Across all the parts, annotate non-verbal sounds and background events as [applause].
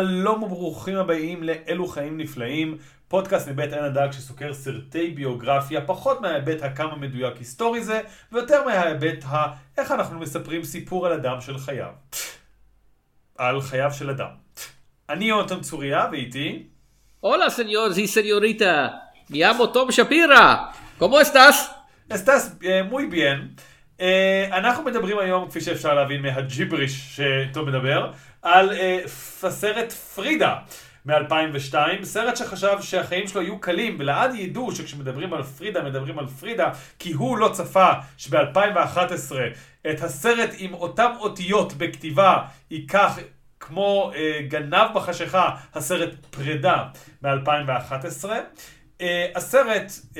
שלום וברוכים הבאים לאלו חיים נפלאים, פודקאסט מבית עין הדג שסוקר סרטי ביוגרפיה, פחות מההיבט הכמה מדויק היסטורי זה, ויותר מההיבט ה... איך אנחנו מספרים סיפור על אדם של חייו. על חייו של אדם. אני יונתן צוריה, ואיתי... Señor y señorita. Me llamo Tom Shapira. ¿Cómo estás? אסטס, מוי ביאן. אה, אנחנו מדברים היום, כפי שאפשר להבין מהג'יבריש שטוב מדבר, על אה, הסרט פרידה מ-2002, סרט שחשב שהחיים שלו יהיו קלים, ולעד ידעו שכשמדברים על פרידה, מדברים על פרידה, כי הוא לא צפה שב-2011 את הסרט עם אותם אותיות בכתיבה ייקח כמו אה, גנב בחשיכה, הסרט פרידה מ-2011. Uh, הסרט, uh,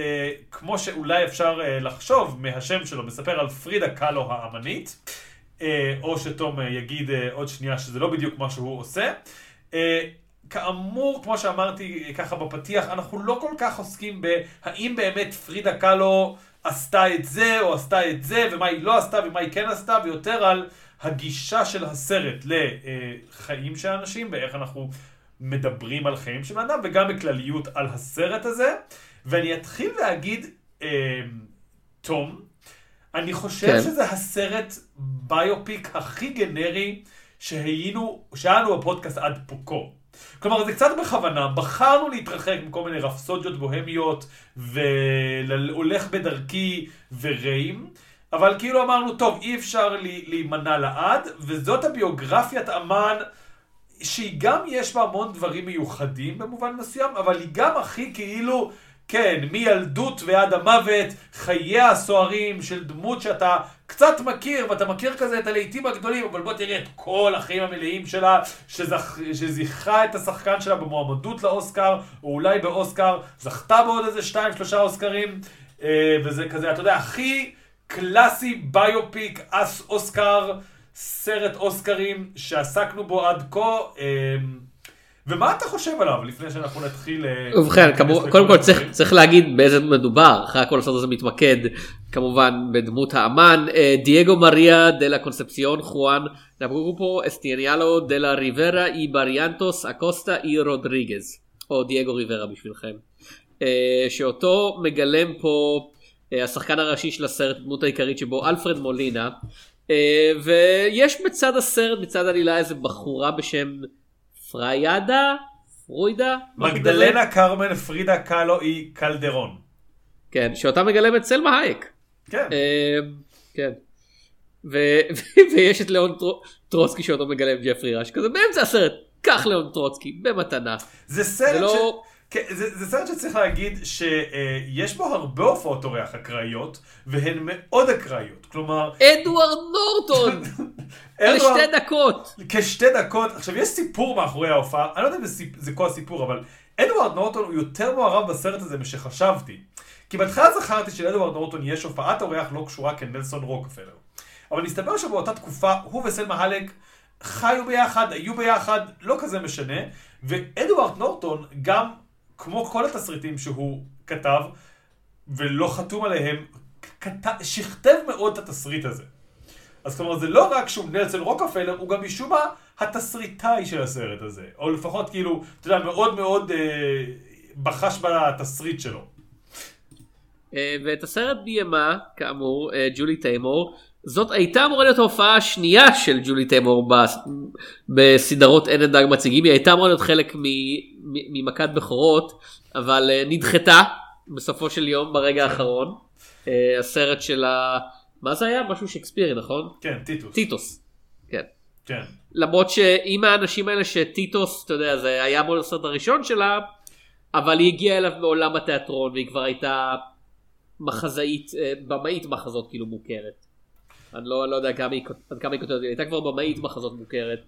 כמו שאולי אפשר uh, לחשוב מהשם שלו, מספר על פרידה קאלו האמנית, או שתום uh, יגיד uh, עוד שנייה שזה לא בדיוק מה שהוא עושה. כאמור, כמו שאמרתי ככה בפתיח, אנחנו לא כל כך עוסקים בהאם באמת פרידה קאלו עשתה את זה או עשתה את זה, ומה היא לא עשתה ומה היא כן עשתה, ויותר על הגישה של הסרט לחיים של אנשים, ואיך אנחנו מדברים על חיים של אדם, וגם בכלליות על הסרט הזה. ואני אתחיל להגיד, אה, תום, אני חושב כן. שזה הסרט ביופיק הכי גנרי שהיינו, שהיה לנו בפודקאסט עד כה. כלומר, זה קצת בכוונה, בחרנו להתרחק מכל מיני רפסודיות בוהמיות, והולך בדרכי ורעים, אבל כאילו אמרנו, טוב, אי אפשר להימנע לעד, וזאת הביוגרפיית אמן שהיא גם יש בה המון דברים מיוחדים במובן מסוים, אבל היא גם הכי כאילו, כן, מילדות ועד המוות, חייה הסוערים של דמות שאתה קצת מכיר, ואתה מכיר כזה את הלהיטים הגדולים, אבל בוא תראה את כל החיים המלאים שלה, שזכ... שזיכה את השחקן שלה במועמדות לאוסקר, או אולי באוסקר, זכתה בעוד איזה שתיים, שלושה אוסקרים, אה, וזה כזה, אתה יודע, הכי קלאסי ביופיק, אס אוסקר, סרט אוסקרים שעסקנו בו עד כה. ומה אתה חושב עליו לפני שאנחנו נתחיל... אה, ובכן, קודם כל צריך, להגיד באיזה מדובר, אחרי הכל הסרט הזה מתמקד כמובן בדמות האמן, אה, דייגו מריה דה לה קונספציון חואן, נפומוסנו אסטניסלאו דה לה ריברה אי בריאנטוס אקוסטה אי רודריגז, או דייגו ריברה בשבילכם, אה, שאותו מגלם פה השחקן הראשי של הסרט, הדמות העיקרית שבו אלפרד מולינה, ויש בצד הסרט, בצד העלילה איזה בחורה בשם פריידה, פרוידה. מגדלנה קרמן פרידה קאלו אי קלדרון. כן, שאותה מגלמת סלמה הייק. כן. אה, כן. [laughs] ויש את ליאון טרו- טרוצקי שאותו מגלם ג'פרי ראש כזה באמצע הסרט, קח ליאון טרוצקי במתנה. זה סרט זה לא- ש... כן, זה, זה סרט שצריך להגיד שיש בו הרבה הופעות אורח אקראיות, והן מאוד אקראיות. כלומר, אדוארד נורטון! [laughs] לשתי דקות! כשתי דקות, עכשיו יש סיפור מאחורי ההופעה, אני לא יודע אם זה, זה כל הסיפור, אבל אדוארד נורטון הוא יותר מעורב בסרט הזה משחשבתי. כי בהתחלה זכרתי שלאדוארד נורטון יש הופעת אורח לא קשורה כנלסון רוקפלר. אבל מסתבר שבאותה תקופה הוא וסלמה האלק חיו ביחד, היו ביחד, לא כזה משנה, ואדוארד נורטון גם, כמו כל התסריטים שהוא כתב, ולא חתום עליהם, כת... שכתב מאוד את התסריט הזה. אז כלומר זה לא רק שהוא נלסון רוקפלר, הוא גם משום מה התסריטאי של הסרט הזה. או לפחות כאילו, אתה יודע, מאוד מאוד אה, בחש בתסריט שלו. אה, ואת הסרט ביימה, כאמור, אה, ג'ולי טיימור. זאת הייתה אמורה להיות ההופעה השנייה של ג'ולי טיימור בס- בסדרות אין דג מציגים, היא הייתה אמורה להיות חלק ממכת בכורות, אבל אה, נדחתה בסופו של יום ברגע האחרון. אה, הסרט של ה... מה זה היה? משהו שקספירי, נכון? כן, טיטוס. טיטוס. כן. כן. למרות שעם האנשים האלה שטיטוס, אתה יודע, זה היה אמור להיות הסרט הראשון שלה, אבל היא הגיעה אליו מעולם התיאטרון והיא כבר הייתה מחזאית, אה, במאית מחזות כאילו מוכרת. אני לא, לא יודע כמה היא, עד כמה היא כותבת, היא הייתה כבר במאית מחזות מוכרת.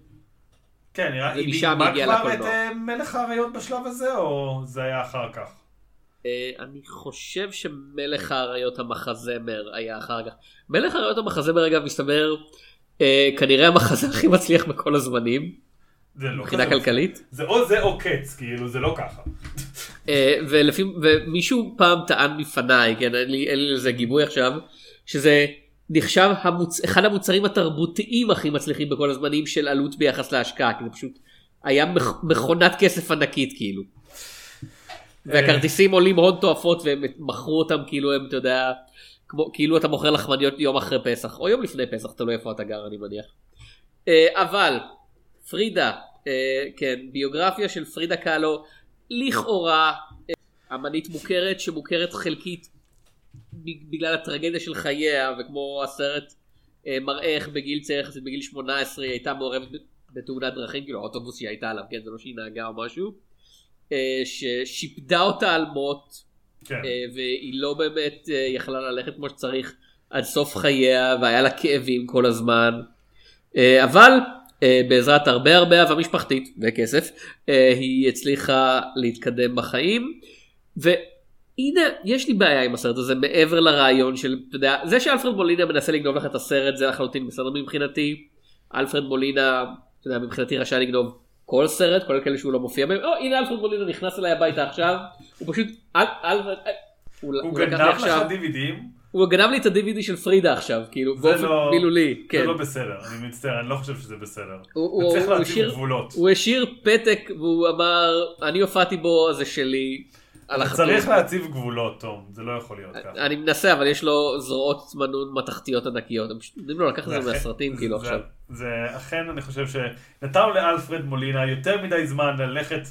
כן, נראה, היא הגיעה כבר את. אה, מלך האריות בשלב הזה, או זה היה אחר כך? אה, אני חושב שמלך האריות המחזמר היה אחר כך. מלך האריות המחזמר אגב מסתבר אה, כנראה המחזה הכי מצליח בכל הזמנים, זה לא מבחינה כזה. כלכלית. זה או זה או קץ, כאילו, זה לא ככה. ולפי, ומישהו פעם טען בפניי, כן, אין לי, אין לי לזה גיבוי עכשיו, שזה נחשב המוצ... אחד המוצרים התרבותיים הכי מצליחים בכל הזמנים של עלות ביחס להשקעה, כי זה פשוט היה מכ- מכונת כסף ענקית כאילו. והכרטיסים עולים הון תועפות והם מכרו אותם כאילו הם אתה יודע כמו כאילו אתה מוכר לחמניות יום אחרי פסח או יום לפני פסח תלוי איפה אתה גר אני מניח. אה, אבל פרידה אה, כן ביוגרפיה של פרידה קאלו לכאורה אה, אמנית מוכרת שמוכרת חלקית בגלל הטרגדיה של חייה וכמו הסרט אה, מראה איך בגיל צעיר יחסית בגיל 18 היא הייתה מעורבת בתאונת דרכים כאילו האוטובוס שהיא הייתה עליו כן זה לא שהיא נהגה או משהו אה, ששיפדה אותה על מות כן. אה, והיא לא באמת יכלה ללכת כמו שצריך עד סוף חייה והיה לה כאבים כל הזמן אבל בעזרת הרבה הרבה אהבה משפחתית וכסף היא הצליחה להתקדם בחיים והנה יש לי בעיה עם הסרט הזה מעבר לרעיון של אתה יודע זה שאלפרד מולינה מנסה לגנוב לך את הסרט זה לחלוטין בסדר מבחינתי אלפרד מולינה אתה יודע, מבחינתי רשאי לגנוב כל סרט כולל כאלה שהוא לא מופיע בהם או הנה אלפרד מולינה נכנס אליי הביתה עכשיו הוא פשוט אל, אל, אל, הוא לקח לי גנב לך DVDים, הוא גנב לי את ה-DVD של פרידה עכשיו, כאילו, באופן לא- מילולי, כן. זה לא בסדר, אני מצטער, אני לא חושב שזה בסדר. הוא- הוא הוא- צריך הוא להציב גבולות. הוא השאיר פתק והוא אמר, אני הופעתי בו, זה שלי. על החתום. צריך להציב גבולות, תום, זה לא יכול להיות ככה. אני מנסה, אבל יש לו זרועות מנעון מתכתיות ענקיות, הם פשוט נותנים לו לקחת את זה מהסרטים, כאילו, עכשיו. זה אכן, אני חושב שנתנו לאלפרד מולינה יותר מדי זמן ללכת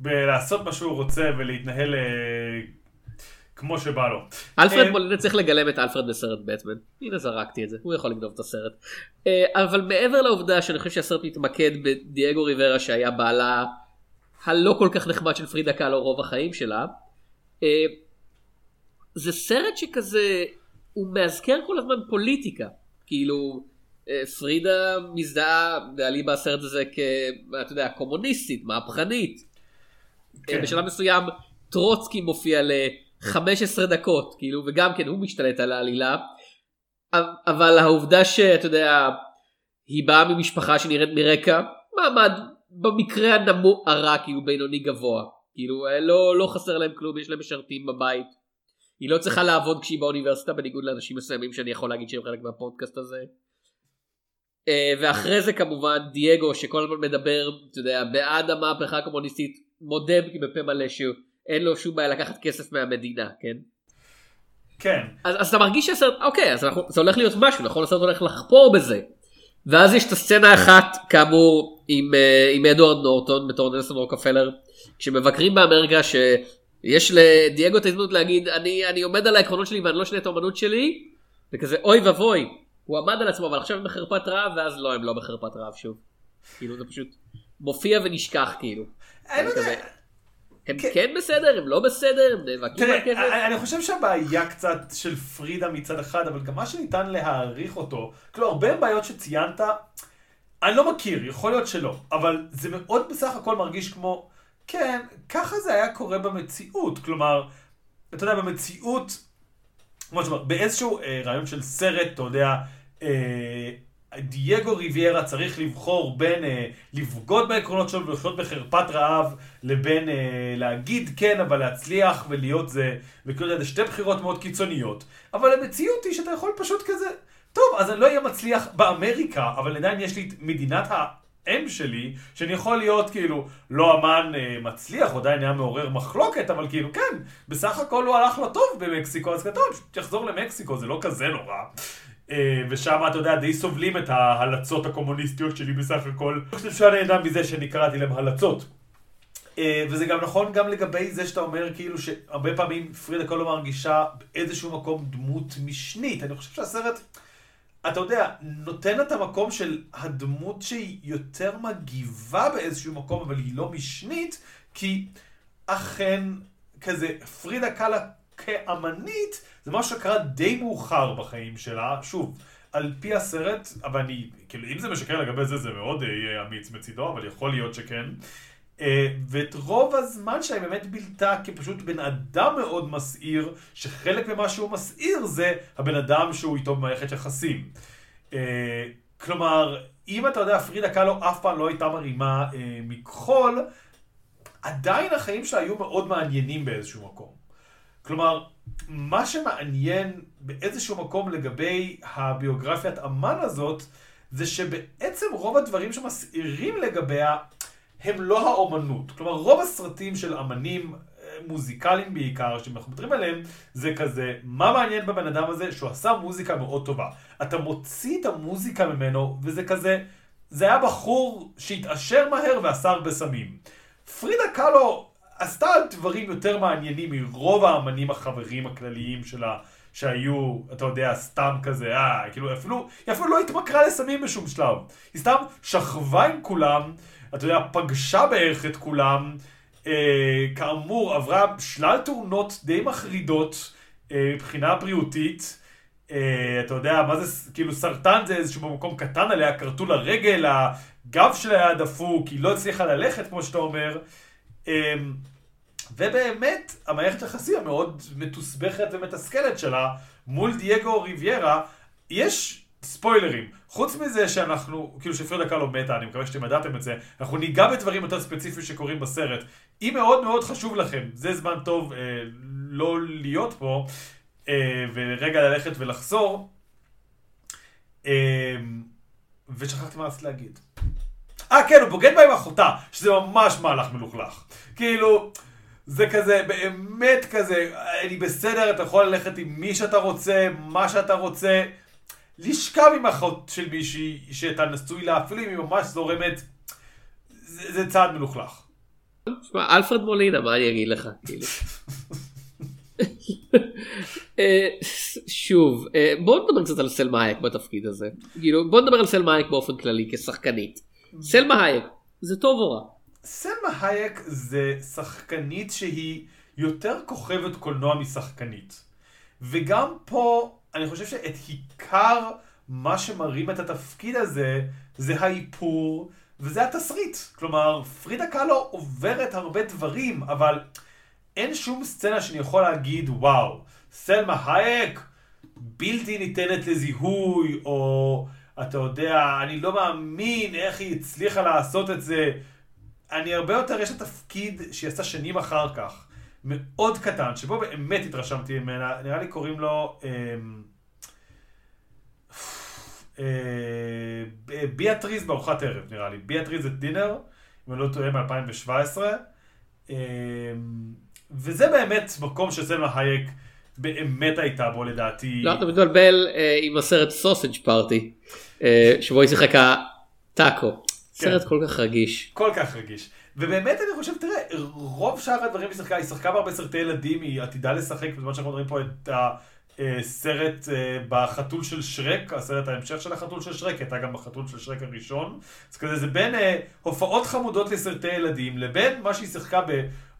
ולעשות מה שהוא רוצה ולהתנהל אה, כמו שבא לו. אלפרד אה, מולינה צריך לגלם את אלפרד בסרט בטמן. הנה זרקתי את זה, הוא יכול לגנוב את הסרט. אה, אבל מעבר לעובדה שאני חושב שהסרט מתמקד בדייגו ריברה שהיה בעלה הלא כל כך נחמד של פרידה קאלו רוב החיים שלה. אה, זה סרט שכזה, הוא מאזכר כל הזמן פוליטיקה. כאילו, אה, פרידה מזדהה, בעלי בסרט הזה כ... אתה יודע, קומוניסטית, מהפכנית. כן. בשלב מסוים טרוצקי מופיע ל-15 דקות, כאילו, וגם כן הוא משתלט על העלילה. אבל העובדה שאתה יודע, היא באה ממשפחה שנראית מרקע מעמד במקרה הנמוך הרע כאילו בינוני גבוה. כאילו לא, לא חסר להם כלום, יש להם משרתים בבית. היא לא צריכה לעבוד כשהיא באוניברסיטה בניגוד לאנשים מסוימים שאני יכול להגיד שהם חלק מהפודקאסט הזה. אה, ואחרי זה כמובן דייגו שכל הזמן מדבר, אתה יודע, בעד המהפכה הקומוניסטית, מודה בפה מלא שאין לו שום בעיה לקחת כסף מהמדינה, כן? כן, אז, אז אתה מרגיש שהסרט, אוקיי, אז אנחנו, זה הולך להיות משהו, נכון? הסרט הולך לחפור בזה. ואז יש את הסצנה אחת, כאמור, עם, אה, עם אדוארד נורטון בתור נלסון רוקפלר, כשמבקרים באמריקה שיש לדייגו את ההזדמנות להגיד, אני, אני עומד על העקרונות שלי ואני לא אשנה את האמנות שלי, וכזה אוי ואבוי, הוא עמד על עצמו, אבל עכשיו הם בחרפת רעב, ואז לא, הם לא בחרפת רעב שוב. כאילו זה פשוט מופיע ונשכח כאילו. הם כן. כן בסדר, הם לא בסדר, הם נאבקים על כסף. אני- אני חושב שהבעיה קצת של פרידה מצד אחד, אבל גם מה שניתן להעריך אותו, כאילו הרבה בעיות שציינת, אני לא מכיר, יכול להיות שלא, אבל זה מאוד בסך הכל מרגיש כמו, כן, ככה זה היה קורה במציאות, כלומר, אתה יודע, במציאות, כמו שאומר, באיזשהו אה, רעיון של סרט, אתה יודע, אה, דייגו ריביירה צריך לבחור בין אה, לבגוד בעקרונות שלו ולחיות בחרפת רעב, לבין אה, להגיד כן אבל להצליח ולהיות זה, וכאילו זה שתי בחירות מאוד קיצוניות. אבל המציאות היא שאתה יכול פשוט כזה, טוב, אז אני לא אהיה מצליח באמריקה, אבל עדיין יש לי את מדינת האם שלי, שאני יכול להיות כאילו לא אמן אה, מצליח, הוא עדיין היה מעורר מחלוקת, אבל כאילו כן, בסך הכל הוא הלך לו טוב במקסיקו, אז כתוב, תחזור למקסיקו, זה לא כזה נורא. אה, ושם, אתה יודע, די סובלים את ההלצות הקומוניסטיות שלי בסך הכל. אני חושב שאני נהנה מזה שאני קראתי להם הלצות. אה, וזה גם נכון גם לגבי זה שאתה אומר כאילו שהרבה פעמים פרידה קולו מרגישה באיזשהו מקום דמות משנית. אני חושב שהסרט, אתה יודע, נותן את המקום של הדמות שהיא יותר מגיבה באיזשהו מקום, אבל היא לא משנית, כי אכן כזה פרידה קאלה כאמנית, זה משהו שקרה די מאוחר בחיים שלה. שוב, על פי הסרט, אבל אני, כאילו, אם זה משקר לגבי זה, זה מאוד אה, אמיץ מצידו, אבל יכול להיות שכן. אה, ואת רוב הזמן שלה היא באמת בילתה כפשוט בן אדם מאוד מסעיר, שחלק ממה שהוא מסעיר זה הבן אדם שהוא איתו במערכת יחסים. אה, כלומר, אם אתה יודע, פרידה קאלו אף פעם לא הייתה מרימה אה, מכחול, עדיין החיים שלה היו מאוד מעניינים באיזשהו מקום. כלומר, מה שמעניין באיזשהו מקום לגבי הביוגרפיית אמן הזאת, זה שבעצם רוב הדברים שמסעירים לגביה, הם לא האומנות. כלומר, רוב הסרטים של אמנים אה, מוזיקליים בעיקר, שאנחנו מדברים עליהם, זה כזה, מה מעניין בבן אדם הזה? שהוא עשה מוזיקה מאוד טובה. אתה מוציא את המוזיקה ממנו, וזה כזה, זה היה בחור שהתעשר מהר ועשה הרבה סמים. פרידה קאלו עשתה דברים יותר מעניינים מרוב האמנים החברים הכלליים שלה, שהיו, אתה יודע, סתם כזה, אה, כאילו, אפילו, היא אפילו לא התמכרה לסמים בשום שלב. היא סתם שכבה עם כולם, אתה יודע, פגשה בערך את כולם, אה, כאמור, עברה שלל תאונות די מחרידות אה, מבחינה בריאותית. אה, אתה יודע, מה זה, כאילו סרטן זה איזשהו מקום קטן עליה, כרתו לה רגל, הגב שלה היה דפוק, היא לא הצליחה ללכת, כמו שאתה אומר. אה, ובאמת, המערכת היחסים המאוד מתוסבכת ומתסכלת שלה מול דייגו ריביירה, יש ספוילרים. חוץ מזה שאנחנו, כאילו שפרידה קלו מתה, אני מקווה שאתם ידעתם את זה, אנחנו ניגע בדברים יותר ספציפיים שקורים בסרט. אם מאוד מאוד חשוב לכם, זה זמן טוב אה, לא להיות פה, אה, ורגע ללכת ולחזור. אה, ושכחתי מה רציתי להגיד. אה, כן, הוא בוגד בה עם אחותה, שזה ממש מהלך מלוכלך. כאילו, זה כזה, באמת כזה, אני בסדר, אתה יכול ללכת עם מי שאתה רוצה, מה שאתה רוצה. לשכב עם אחות של מישהי שאתה נשוי לה, אפילו אם היא ממש זורמת, זה, זה צעד מלוכלך. שמע, אלפרד מולינה, מה אני אגיד לך? כאילו. אה, שוב, אה, בואו נדבר קצת על סלמה הייק בתפקיד הזה. כאילו, בואו נדבר על סלמה הייק באופן כללי כשחקנית. סלמה הייק, זה טוב או רע? סלמה הייק זה שחקנית שהיא יותר כוכבת קולנוע משחקנית. וגם פה, אני חושב שאת עיקר מה שמרים את התפקיד הזה, זה האיפור וזה התסריט. כלומר, פרידה קאלו עוברת הרבה דברים, אבל אין שום סצנה שאני יכול להגיד, וואו, סלמה הייק בלתי ניתנת לזיהוי, או אתה יודע, אני לא מאמין איך היא הצליחה לעשות את זה. אני הרבה יותר, יש לה תפקיד שהיא עשתה שנים אחר כך, מאוד קטן, שבו באמת התרשמתי ממנה, נראה לי קוראים לו... אה, אה, ביאטריז בארוחת ערב, נראה לי. ביאטריז את דינר, אם אני לא טועה, מ-2017. אה, וזה באמת מקום שסלמה הייק באמת הייתה בו לדעתי. לא, אתה מתבלבל אה, עם הסרט סוסג' פארטי, אה, שבו היא שיחקה טאקו. סרט כן. כל כך רגיש. כל כך רגיש. ובאמת אני חושב, תראה, רוב שאר הדברים היא שיחקה, היא שיחקה בהרבה סרטי ילדים, היא עתידה לשחק בזמן שאנחנו מדברים פה את הסרט אה, בחתול של שרק, הסרט ההמשך של החתול של שרק, הייתה גם בחתול של שרק הראשון. אז כזה זה בין אה, הופעות חמודות לסרטי ילדים, לבין מה שהיא שיחקה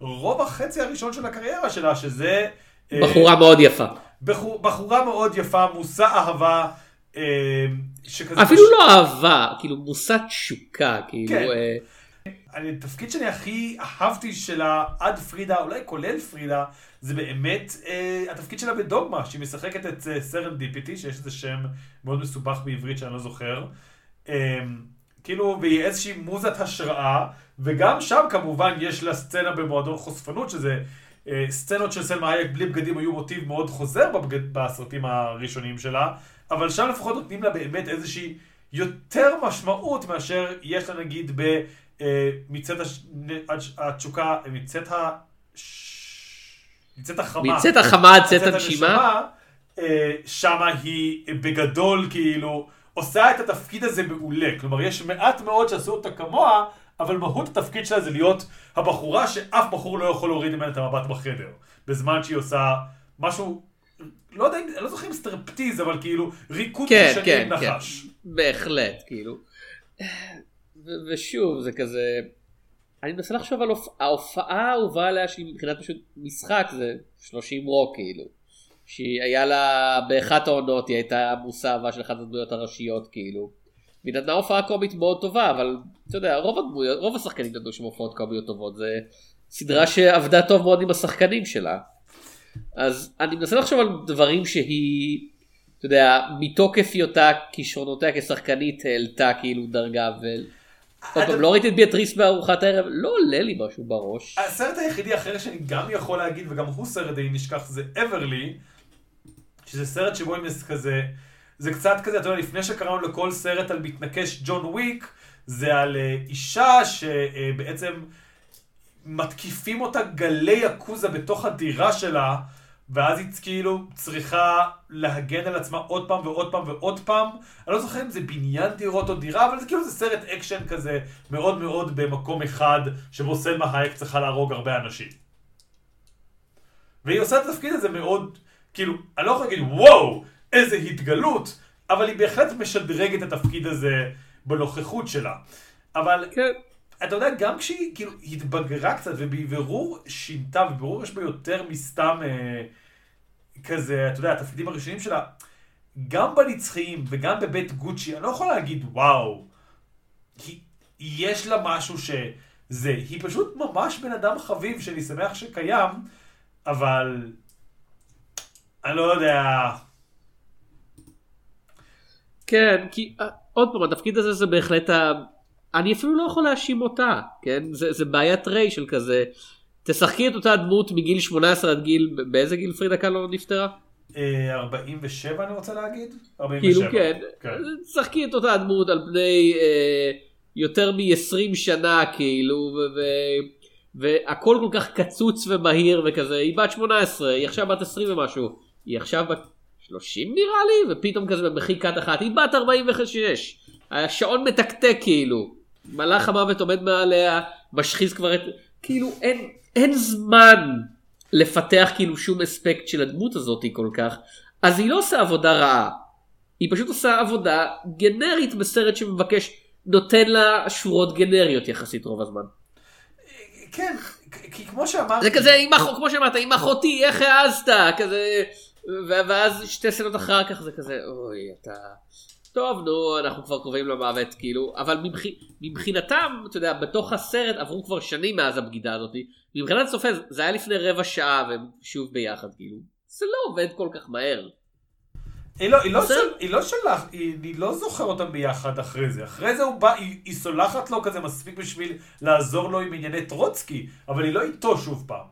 ברוב החצי הראשון של הקריירה שלה, שזה... אה, בחורה מאוד יפה. בחור, בחורה מאוד יפה, מושא אהבה. אה, שכזה אפילו לא אהבה, כאילו מושא תשוקה, כאילו. כן. אה, התפקיד שאני הכי אהבתי שלה עד פרידה, אולי כולל פרידה, זה באמת אה, התפקיד שלה בדוגמה, שהיא משחקת את אה, סרנדיפיטי, שיש איזה שם מאוד מסובך בעברית שאני לא זוכר. אה, כאילו, והיא איזושהי מוזת השראה, וגם שם כמובן יש לה סצנה במועדון חושפנות, שזה אה, סצנות של סלמה הייק בלי בגדים היו מוטיב מאוד חוזר בבגד, בסרטים הראשונים שלה, אבל שם לפחות נותנים לה באמת איזושהי יותר משמעות מאשר יש לה נגיד ב... אה, מצאת הש- התשוקה, מצאת ה... מצאת החמה. מצאת החמה עד צאת מצאת הנשימה. אה, שמה היא אה, בגדול כאילו עושה את התפקיד הזה מעולה. כלומר, יש מעט מאוד שעשו אותה כמוה, אבל מהות התפקיד שלה זה להיות הבחורה שאף בחור לא יכול להוריד ממנה את המבט בחדר. בזמן שהיא עושה משהו, לא יודע, לא זוכר אם סטרפטיז, אבל כאילו ריקוד כן, ראשוני כן, עם כן. נחש. בהחלט, כאילו. ושוב, זה כזה... אני מנסה לחשוב על הופ- ההופעה האהובה עליה שהיא מבחינת פשוט משחק זה 30 רוק כאילו. שהיה לה באחת העונות היא הייתה מושא אהבה של אחת הדמויות הראשיות כאילו. היא נתנה הופעה קומית מאוד טובה אבל אתה יודע רוב הדמויות רוב השחקנים נתנו שם הופעות קומיות טובות זה סדרה שעבדה טוב מאוד עם השחקנים שלה. אז אני מנסה לחשוב על דברים שהיא אתה יודע מתוקף היותה כישרונותיה כשחקנית העלתה כאילו דרגה ו... עוד פעם, לא ראיתי את ביאטריס בארוחת הערב לא עולה לי משהו בראש. הסרט היחידי האחר שאני גם יכול להגיד, וגם הוא סרט די נשכח, זה אברלי, שזה סרט שבו הם כזה, זה קצת כזה, אתה יודע, לפני שקראנו לכל סרט על מתנקש ג'ון וויק, זה על אה, אישה שבעצם מתקיפים אותה גלי יקוזה בתוך הדירה שלה, ואז היא כאילו צריכה להגן על עצמה עוד פעם ועוד פעם ועוד פעם. אני לא זוכר אם זה בניין דירות או דירה, אבל זה כאילו זה סרט אקשן כזה מאוד מאוד במקום אחד, שבו סלמה הייק צריכה להרוג הרבה אנשים. והיא עושה את התפקיד הזה מאוד, כאילו, אני לא יכול להגיד וואו, איזה התגלות, אבל היא בהחלט משדרגת את התפקיד הזה בנוכחות שלה. אבל כן. אתה יודע, גם כשהיא כאילו התבגרה קצת ובבירור שינתה, ובבירור יש בה יותר מסתם אה, כזה, אתה יודע, התפקידים הראשונים שלה, גם בנצחיים וגם בבית גוצ'י, אני לא יכול להגיד וואו, כי יש לה משהו שזה, היא פשוט ממש בן אדם חביב שאני שמח שקיים, אבל אני לא יודע, כן, כי אה, עוד פעם, התפקיד הזה זה בהחלט ה... אני אפילו לא יכול להאשים אותה, כן? זה, זה בעיית ריי של כזה. תשחקי את אותה דמות מגיל 18 עד גיל, באיזה גיל פרידה קלו נפטרה? אה, 47 אני רוצה להגיד? 47. כאילו כן, כן. תשחקי את אותה דמות על פני אה, יותר מ-20 שנה כאילו, ו- ו- והכל כל כך קצוץ ומהיר וכזה, היא בת 18, היא עכשיו בת 20 ומשהו, היא עכשיו בת 30 נראה לי, ופתאום כזה במחיקת אחת, היא בת 46, השעון מתקתק כאילו, מלאך המוות עומד מעליה, משחיז כבר את, כאילו אין, אין זמן לפתח כאילו שום אספקט של הדמות הזאת כל כך, אז היא לא עושה עבודה רעה, היא פשוט עושה עבודה גנרית בסרט שמבקש, נותן לה שורות גנריות יחסית רוב הזמן. כן, כי כמו שאמרתי, זה כזה, עם אח... כמו שאמרת, עם אחותי, איך העזת? כזה, ואז שתי סצנות אחר כך זה כזה, אוי, אתה... טוב, נו, אנחנו כבר קרובים למוות, כאילו, אבל מבח... מבחינתם, אתה יודע, בתוך הסרט עברו כבר שנים מאז הבגידה הזאת, מבחינת צופה זה היה לפני רבע שעה והם שוב ביחד, כאילו, זה לא עובד כל כך מהר. היא לא, היא, לא. של, היא לא שלח, היא, היא לא זוכר אותם ביחד אחרי זה. אחרי זה הוא בא, היא, היא סולחת לו כזה מספיק בשביל לעזור לו עם ענייני טרוצקי, אבל היא לא איתו שוב פעם.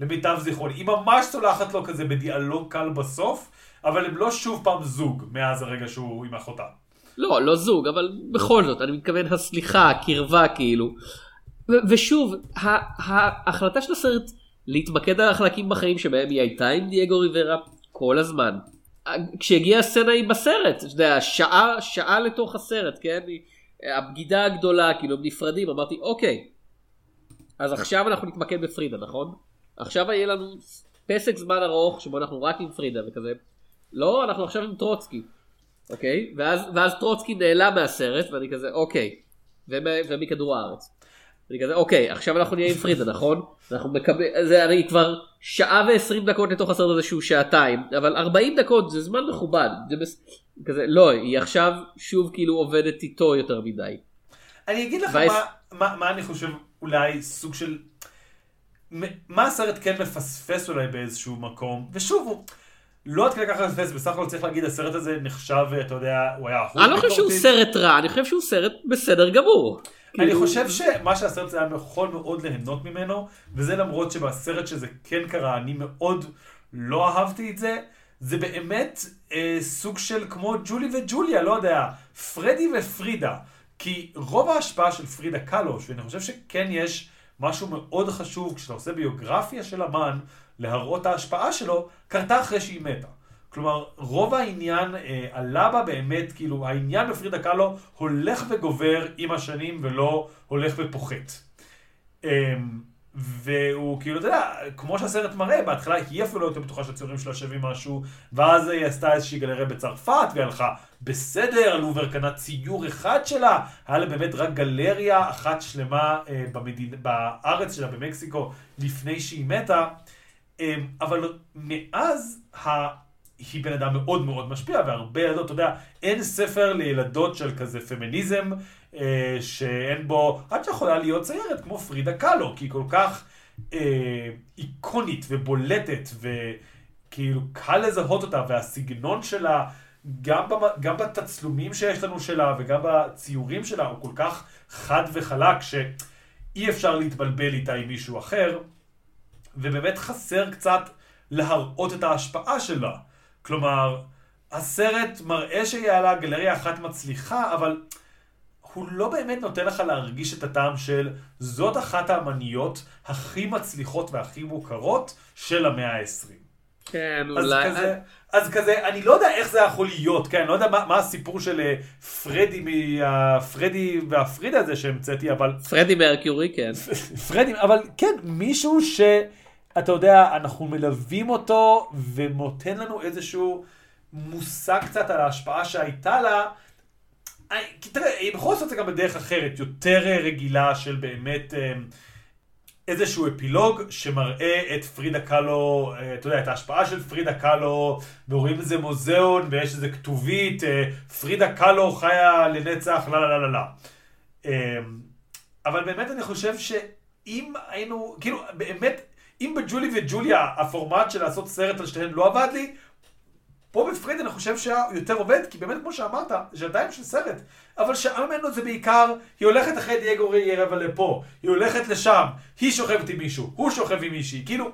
למיטב זיכרוני. היא ממש סולחת לו כזה בדיאלוג קל בסוף, אבל הם לא שוב פעם זוג מאז הרגע שהוא עם אחותה. לא, לא זוג, אבל בכל זאת, אני מתכוון הסליחה, הקרבה כאילו. ו- ושוב, ההחלטה של הסרט להתמקד על החלקים בחיים שבהם היא הייתה עם דייגו ריברה כל הזמן. כשהגיעה הסצנה היא בסרט, אתה יודע, שעה, שעה לתוך הסרט, כן? הבגידה הגדולה, כאילו הם נפרדים, אמרתי, אוקיי, אז עכשיו אנחנו נתמקד בפרידה, נכון? עכשיו יהיה לנו פסק זמן ארוך שבו אנחנו רק עם פרידה וכזה. לא, אנחנו עכשיו עם טרוצקי. אוקיי? ואז, ואז טרוצקי נעלם מהסרט ואני כזה אוקיי. ומ- ומכדור הארץ. אני כזה אוקיי עכשיו אנחנו נהיה עם פרידה נכון? אנחנו מקבלים, זה אני כבר שעה ועשרים דקות לתוך הסרט הזה שהוא שעתיים אבל 40 דקות זה זמן מכובד. זה בס... כזה לא היא עכשיו שוב כאילו עובדת איתו יותר מדי. אני אגיד לך מה, מה, מה אני חושב אולי סוג של... מה הסרט כן מפספס אולי באיזשהו מקום, ושוב, הוא לא עד כדי כך מפספס, בסך הכל צריך להגיד, הסרט הזה נחשב, אתה יודע, הוא היה אחוז אני לא חושב שהוא. סרט רע אני חושב שהוא סרט בסדר גמור. אני כאילו- חושב שמה שהסרט הזה היה יכול מאוד ליהנות ממנו, וזה למרות שבסרט שזה כן קרה, אני מאוד לא אהבתי את זה. זה באמת אה, סוג של כמו ג'ולי וג'וליה, לא יודע, פרדי ופרידה. כי רוב ההשפעה של פרידה קלוש, ואני חושב שכן יש משהו מאוד חשוב כשאתה עושה ביוגרפיה של אמן, להראות ההשפעה שלו, קרתה אחרי שהיא מתה. כלומר, רוב העניין אה, עלה בה באמת, כאילו, העניין בפרידה קאלו הולך וגובר עם השנים ולא הולך ופוחת. אה, והוא כאילו, אתה יודע, כמו שהסרט מראה, בהתחלה היא אפילו לא יותר בטוחה שהציורים שלה שווים משהו, ואז היא עשתה איזושהי גלריה בצרפת, והיא הלכה בסדר, לובר קנה ציור אחד שלה, היה לה באמת רק גלריה אחת שלמה אה, במדינ... בארץ שלה, במקסיקו, לפני שהיא מתה. אה, אבל מאז. היא בן אדם מאוד מאוד משפיע, והרבה ילדות, אתה יודע, אין ספר לילדות של כזה פמיניזם, אה, שאין בו, את שיכולה להיות ציירת כמו פרידה קאלו, כי היא כל כך אה, איקונית ובולטת, וכאילו קל לזהות אותה, והסגנון שלה, גם, במ, גם בתצלומים שיש לנו שלה, וגם בציורים שלה, הוא כל כך חד וחלק, שאי אפשר להתבלבל איתה עם מישהו אחר, ובאמת חסר קצת להראות את ההשפעה שלה. כלומר, הסרט מראה שיעלה גלריה אחת מצליחה, אבל הוא לא באמת נותן לך להרגיש את הטעם של זאת אחת האמניות הכי מצליחות והכי מוכרות של המאה ה-20. כן, אז אולי... כזה, אז כזה, אני לא יודע איך זה יכול להיות, כן, אני לא יודע מה, מה הסיפור של אה, פרדי, מה, פרדי והפרידה הזה שהמצאתי, אבל פרדי מרקיורי, כן. [laughs] פרדי, אבל כן, מישהו שאתה יודע, אנחנו מלווים אותו ונותן לנו איזשהו מושג קצת על ההשפעה שהייתה לה. אני- כי תראה, היא בכל זאת זה גם בדרך אחרת, יותר אה, רגילה של באמת אה, איזשהו אפילוג שמראה את פרידה קאלו, אה, אתה יודע, את ההשפעה של פרידה קאלו, ורואים איזה מוזיאון ויש איזה כתובית, אה, פרידה קאלו חיה לנצח, לא, לא, לא, לא. אה, אבל באמת אני חושב שאם היינו, כאילו, באמת, אם בג'ולי וג'וליה הפורמט של לעשות סרט על שתיהן לא עבד לי, פה בפריד אני חושב שהיה יותר עובד, כי באמת כמו שאמרת, זה שעתיים של סרט. אבל שעה ממנו זה בעיקר, היא הולכת אחרי דייגו רבע לפה, היא הולכת לשם, היא שוכבת עם מישהו, הוא שוכב עם מישהי, כאילו,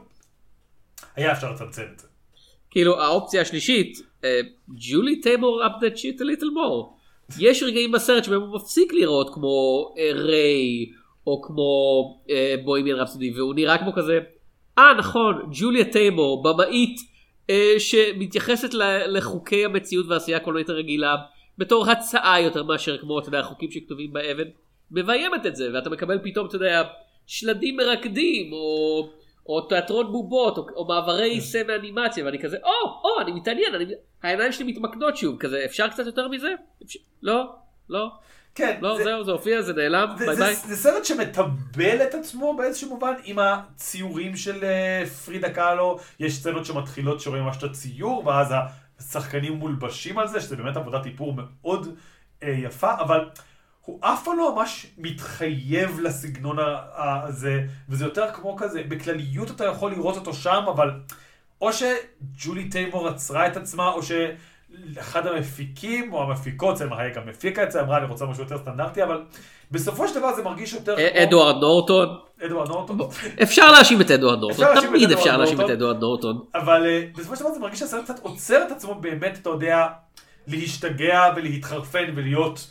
היה אפשר לצמצם את זה. כאילו האופציה השלישית, אה, ג'ולי טיימור up that shit a little more. יש רגעים בסרט שבהם הוא מפסיק לראות כמו אה, ריי או כמו אה, בוימיאן רפסודי והוא נראה כמו כזה, אה נכון, ג'וליה טיימור, במאית אה, שמתייחסת לחוקי המציאות והעשייה הקולנועית הרגילה בתור הצעה יותר מאשר כמו אתה יודע החוקים שכתובים באבן, מביימת את זה ואתה מקבל פתאום אתה יודע שלדים מרקדים או, או תיאטרון בובות או, או מעברי סצנה אנימציה ואני כזה או או אני מתעניין אני, העיניים שלי מתמקדות שוב כזה אפשר קצת יותר מזה? אפשר, לא לא כן, לא זה- זהו זה הופיע זה נעלם ביי זה, ביי. זה סרט שמטבל את עצמו באיזשהו מובן עם הציורים של אה, פרידה קאלו. יש סצנות שמתחילות שרואים ממש את הציור, ואז השחקנים מולבשים על זה, שזה באמת עבודת איפור מאוד אה, יפה, אבל הוא אף פעם לא ממש מתחייב לסגנון הזה, וזה יותר כמו כזה, בכלליות אתה יכול לראות אותו שם, אבל או שג'ולי טיימור עצרה את עצמה, או שאחד המפיקים, או המפיקות, זה היה גם הפיקה את זה, אמרה אני רוצה משהו יותר סטנדרטי, אבל בסופו של דבר זה מרגיש יותר אה, אדוארד נורטון אדוארד נורטון. אפשר להאשים את אדוארד נורטון תמיד אפשר להאשים את. אדוארד נורטון. אבל אה, בסופו של דבר זה מרגיש שהסרט קצת עוצר את עצמו באמת, אתה יודע, להשתגע ולהתחרפן ולהיות,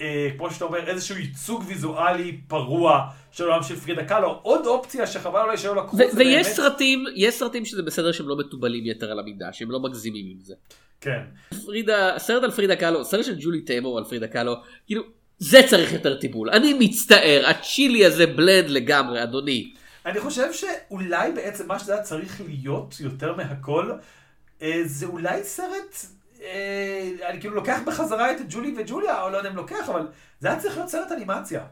אה, כמו שאתה אומר, איזשהו ייצוג ויזואלי פרוע של העולם של פרידה קאלו. עוד אופציה שחבל אולי שלא לקחו, ו- זה ויש באמת... סרטים יש סרטים שזה בסדר שהם לא מתובלים יתר על המידה שהם לא מגזימים עם זה. כן. פרידה סרט על פרידה קאלו סרט של ג'ולי טיימור על פרידה קאלו כאילו זה צריך יותר טיפול אני מצטער הצ'ילי הזה בלנד לגמרי אדוני. אני חושב שאולי בעצם מה שזה היה צריך להיות יותר מהכל, אה, זה אולי סרט, אני כאילו לוקח בחזרה את ג'ולי וג'וליה, או לא יודע אם לוקח, אבל זה היה צריך להיות סרט אנימציה.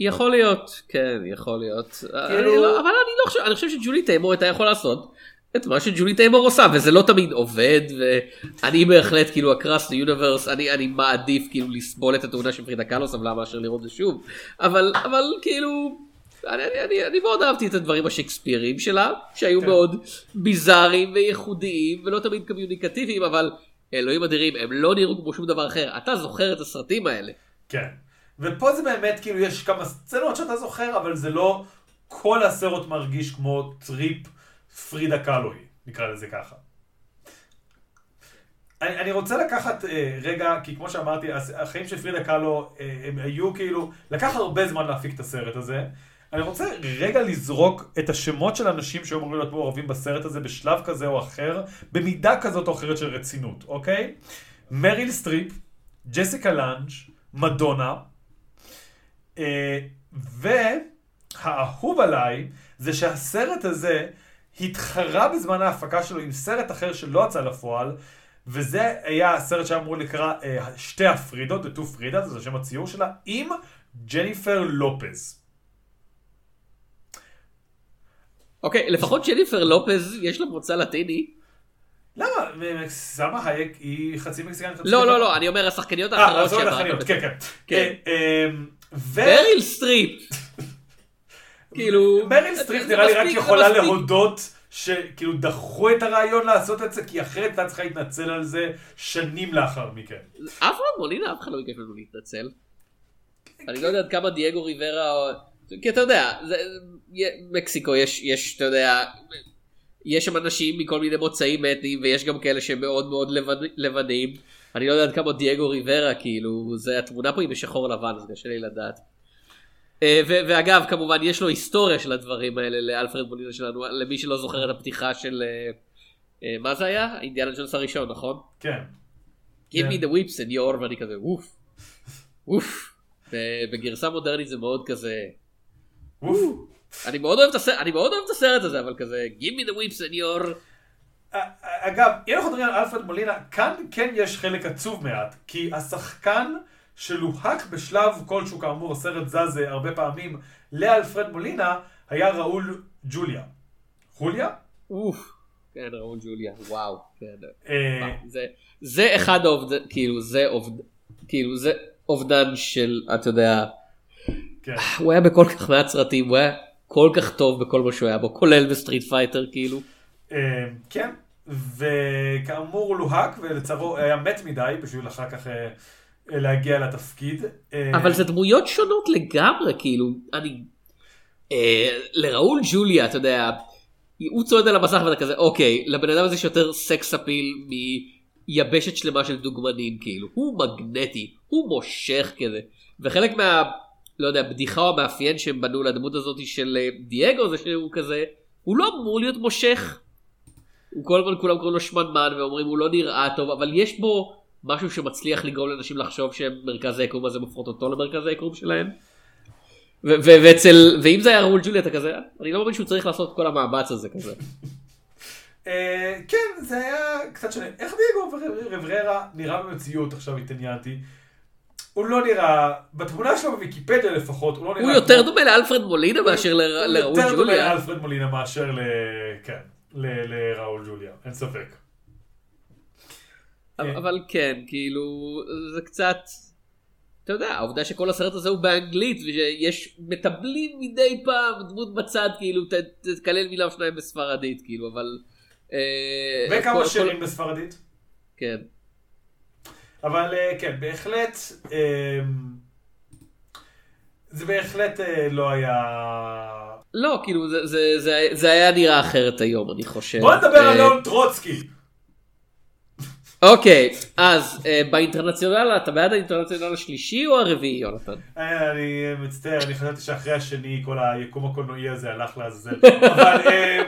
יכול להיות כן יכול להיות אני כאילו- לא, אבל אני לא חושב אני חושב שג'ולי טיימור הייתה יכולה לעשות. את מה שג'ולי טיימור עושה וזה לא תמיד עובד ואני בהחלט כאילו הקראס ליוניברס אני אני מעדיף כאילו לסבול את התאונה של פרידה קאלו סבלה מאשר לראות זה שוב אבל אבל כאילו אני, אני, אני, אני מאוד אהבתי את הדברים השקספיריים שלה שהיו כן. מאוד ביזאריים וייחודיים ולא תמיד קומיוניקטיביים אבל אלוהים אדירים הם לא נראו כמו שום דבר אחר אתה זוכר את הסרטים האלה. כן. ופה זה באמת, כאילו, יש כמה סצנות שאתה זוכר, אבל זה לא כל הסרט מרגיש כמו טריפ פרידה קלוי, נקרא לזה ככה. אני, אני רוצה לקחת אה, רגע, כי כמו שאמרתי, החיים של פרידה קלו, אה, הם היו כאילו, לקח הרבה זמן להפיק את הסרט הזה. אני רוצה רגע לזרוק את השמות של אנשים שהיו אמורים להיות מעורבים בסרט הזה בשלב כזה או אחר, במידה כזאת או אחרת של רצינות, אוקיי? מריל סטריפ, ג'סיקה לאנג', מדונה, אה, והאהוב עליי זה שהסרט הזה התחרה בזמן ההפקה שלו עם סרט אחר שלא יצא לפועל, וזה היה הסרט שהיה אמור לקרוא אה, שתי הפרידות, The Two Fridas, זה שם הציור שלה, עם ג'ניפר לופז. אוקיי לפחות ג'ניפר לופז יש לה מוצא לטיני. למה? סלמה הייק היא חצי מקסיקנית. לא לא? לא אני אומר השחקניות אה, האחרות שהן לבנות, רק- כן, כן. כן. אה, אמ, סטריפ. [laughs] כאילו מריל סטריפ נראה לי רק יכולה. להודות שכאילו דחו את הרעיון לעשות את זה, כי אחרת הייתה צריכה להתנצל על זה שנים לאחר מכן. אף אחד מולינה אף אחד לא ביקש ממנו להתנצל. אני לא יודע עד כמה דייגו ריברה. כי אתה יודע, זה- מקסיקו יש, יש, אתה יודע, יש שם אנשים מכל מיני מוצאים אתניים ויש גם כאלה שהם מאוד מאוד לבנ... לבנים. אני לא יודע כמה דייגו ריברה כאילו זה התמונה פה היא בשחור לבן אז קשה לי לדעת. אה, ו- ואגב כמובן יש לו היסטוריה של הדברים האלה לאלפרד מולינה שלנו למי שלא זוכר את הפתיחה של אה, אה, מה זה היה אינדיאנה ג'ונס הראשון נכון? כן. Give כן. me the whip סניור ואני כזה ווף ווף. ב- בגרסה מודרנית זה מאוד כזה. אני מאוד אוהב את הסרט הזה אבל כזה give me the whip señor. אגב, אם אנחנו מדברים על אלפרד מולינה, כאן כן יש חלק עצוב מעט, כי השחקן שלוהק בשלב כלשהו, כאמור, הסרט זז אה, הרבה פעמים, לאלפרד מולינה, היה ראול ג'וליה. חוליה? אוף. כן ראול ג'וליה וואו. כן. אה, זה זה אחד האובדן כאילו זה אובדן כאילו זה אובדן של אתה יודע. הוא היה בכל כך מעט סרטים הוא היה כל כך טוב בכל מה שהוא היה בו כולל ב Street Fighter כאילו. אה, כן, וכאמור לוהק, ולצערו היה מת מדי בשביל אחר כך אה, להגיע לתפקיד. אה, אבל זה דמויות שונות לגמרי כאילו אני אה, לראול ג'וליה אתה יודע הוא צועד על המסך ואתה כזה אוקיי לבן אדם הזה יש יותר sex appeal מיבשת שלמה של דוגמנים כאילו הוא מגנטי הוא מושך כזה וחלק מה לא יודע בדיחה או המאפיין שהם בנו לדמות הזאת של אה, דייגו זה שהוא כזה הוא לא אמור להיות מושך. הוא כל הזמן כולם קוראים לו שמנמן ואומרים הוא לא נראה טוב אבל יש בו משהו שמצליח לגרום לאנשים לחשוב שמרכז היקום הזה מפחות אותו למרכז היקום שלהם. ואצל ואם זה היה ראול ג'ולי אתה כזה אני לא מאמין שהוא צריך לעשות את כל המאמץ הזה כזה. אה, כן, זה היה קצת שונה. איך דייגו רבררה נראה במציאות, עכשיו התעניינתי. הוא לא נראה, בתמונה שלו בוויקיפדיה לפחות, הוא לא נראה... הוא יותר דומה לאלפרד מולינה מאשר ל- הוא לראול יותר דומה ג'וליה. לאלפרד מולינה מאשר ל... כן, לראול ג'וליה, אין ספק. אבל- אבל כן כאילו זה קצת. אתה יודע העובדה שכל הסרט הזה הוא באנגלית ושיש מטבלים מדי פעם דמות בצד כאילו תקלל מילה או שניים בספרדית כאילו אבל. אה, וכמה שירים בספרדית. כן. אבל אה, כן, בהחלט, אה, זה בהחלט אה, לא היה... לא כאילו זה, זה, זה, זה היה נראה אחרת היום אני חושב. בוא נדבר אה, על ליאון טרוצקי. אוקיי אז באינטרנציונל אתה בעד האינטרנציונל השלישי או הרביעי יונתן? אני מצטער, אני חשבתי שאחרי השני כל היקום הקולנועי הזה הלך לעזאזל. [laughs] אבל אה,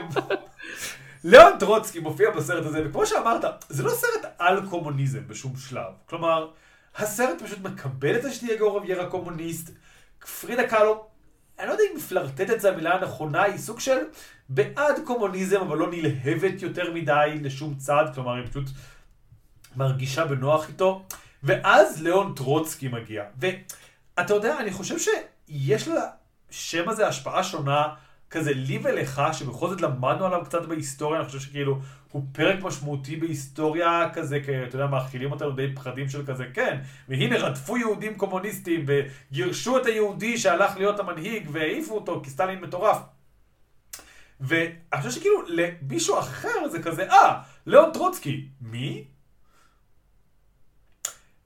ליאון טרוצקי מופיע בסרט הזה, וכמו שאמרת, זה לא סרט על קומוניזם בשום שלב. כלומר, הסרט פשוט מקבל את זה שדייגו רביירה קומוניסט. פרידה קאלו, אני לא יודע אם פלרטטת זה המילה הנכונה, היא סוג של בעד קומוניזם, אבל לא נלהבת יותר מדי לשום צד, כלומר, היא פשוט מרגישה בנוח איתו. ואז ליאון טרוצקי מגיע. ואתה יודע, אני חושב שיש לשם הזה השפעה שונה כזה לי ולך, שבכל זאת למדנו עליו קצת בהיסטוריה, אני חושב שכאילו הוא פרק משמעותי בהיסטוריה כזה, כי אתה יודע, מאכילים אותנו די פחדים של כזה, כן, והנה רדפו יהודים קומוניסטים, וגירשו את היהודי שהלך להיות המנהיג, והעיפו אותו כי סטלין מטורף. ואני חושב שכאילו למישהו אחר זה כזה, אה, ליאון טרוצקי, מי?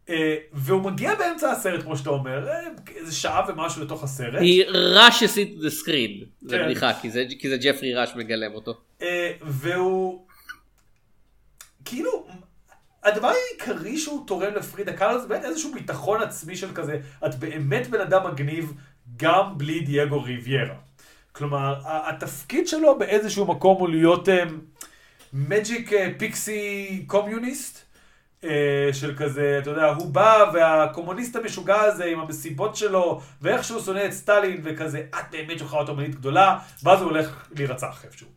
אה, והוא מגיע באמצע הסרט, כמו שאתה אומר, אה, איזה שעה ומשהו לתוך הסרט. היא ראש עשית the screen. זה כן. בדיחה כי זה ג'פרי ראש מגלם אותו. אה, והוא... כאילו, הדבר העיקרי שהוא תורם לפרידה קאלו זה באמת איזשהו ביטחון עצמי של כזה, את באמת בן אדם מגניב גם בלי דייגו ריביירה. כלומר, התפקיד שלו באיזשהו מקום הוא להיות מג'יק פיקסי קומיוניסט. אה, של כזה, אתה יודע, הוא בא והקומוניסט המשוגע הזה עם המסיבות שלו, ואיך שהוא שונא את סטלין, וכזה, את באמת שלך אוטומנית גדולה, ואז הוא הולך להירצח איפשהו.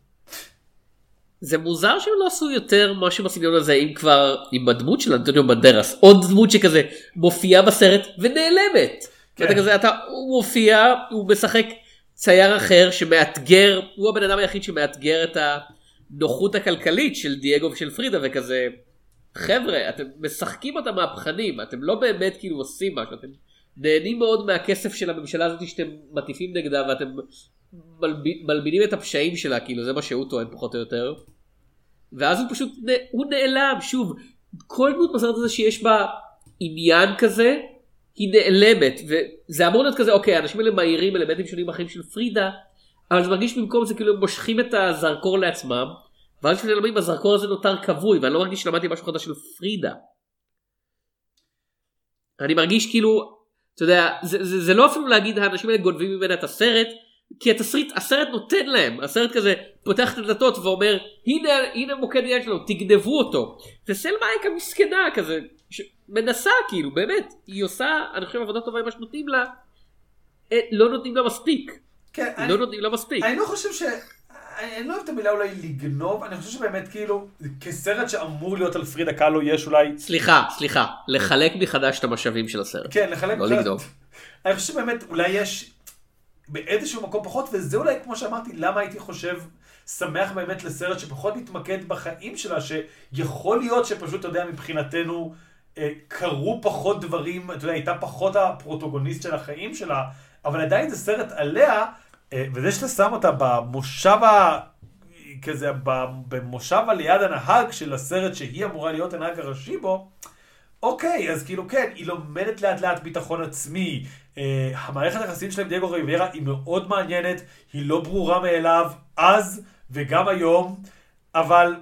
זה מוזר שהם לא עשו יותר משהו בסגנון הזה אם כבר עם הדמות של אנטוניו בנדרס עוד דמות שכזה מופיעה בסרט ונעלמת. כן. ואתה כזה אתה הוא מופיע הוא משחק צייר אחר שמאתגר הוא הבן אדם היחיד שמאתגר את הנוחות הכלכלית של דייגו ושל פרידה וכזה חבר'ה אתם משחקים אותם מהפכנים אתם לא באמת כאילו עושים משהו אתם נהנים מאוד מהכסף של הממשלה הזאת שאתם מטיפים נגדה ואתם מלב- מלבינים את הפשעים שלה כאילו זה מה שהוא טוען פחות או יותר. ואז הוא פשוט הוא נעלם שוב כל דמות בסרט הזה שיש בה עניין כזה היא נעלמת וזה אמור להיות כזה אוקיי האנשים האלה מאירים אלמנטים שונים אחרים של פרידה אבל זה מרגיש במקום זה כאילו הם מושכים את הזרקור לעצמם ואז כשנעלמים הזרקור הזה נותר כבוי ואני לא מרגיש שלמדתי משהו חדש של פרידה. אני מרגיש כאילו, אתה יודע, זה, זה, זה לא אפילו להגיד האנשים האלה גונבים ממנה את הסרט, כי התסריט, הסרט נותן להם, הסרט כזה פותח את הדלתות ואומר הנה, הנה מוקד עניין שלו, תגנבו אותו. וסלמה היא מסכנה כזה, מנסה כאילו, באמת, היא עושה, אני חושב עבודה טובה עם מה שנותנים לה, אה, לא נותנים לה מספיק. כן, אני, לא נותנים לה מספיק. אני לא חושב ש... אני לא אוהב את המילה אולי לגנוב, אני חושב שבאמת כאילו, כסרט שאמור להיות על פרידה קאלו יש אולי... סליחה, סליחה, לחלק מחדש את המשאבים של הסרט. כן, לחלק... לא לגנוב. אני חושב שבאמת אולי יש באיזשהו מקום פחות, וזה אולי כמו שאמרתי, למה הייתי חושב, שמח באמת לסרט שפחות מתמקד בחיים שלה, שיכול להיות שפשוט, אתה יודע, מבחינתנו, אה, קרו פחות דברים, אתה יודע, הייתה פחות הפרוטוגוניסט של החיים שלה, אבל עדיין זה סרט עליה, וזה שאתה שם אותה במושב ה... כזה במושב על יד הנהג של הסרט שהיא אמורה להיות הנהג הראשי בו, אוקיי, אז כאילו כן, היא לומדת לאט לאט ביטחון עצמי. אה, המערכת היחסים שלהם דייגו ריביירה היא מאוד מעניינת, היא לא ברורה מאליו, אז וגם היום, אבל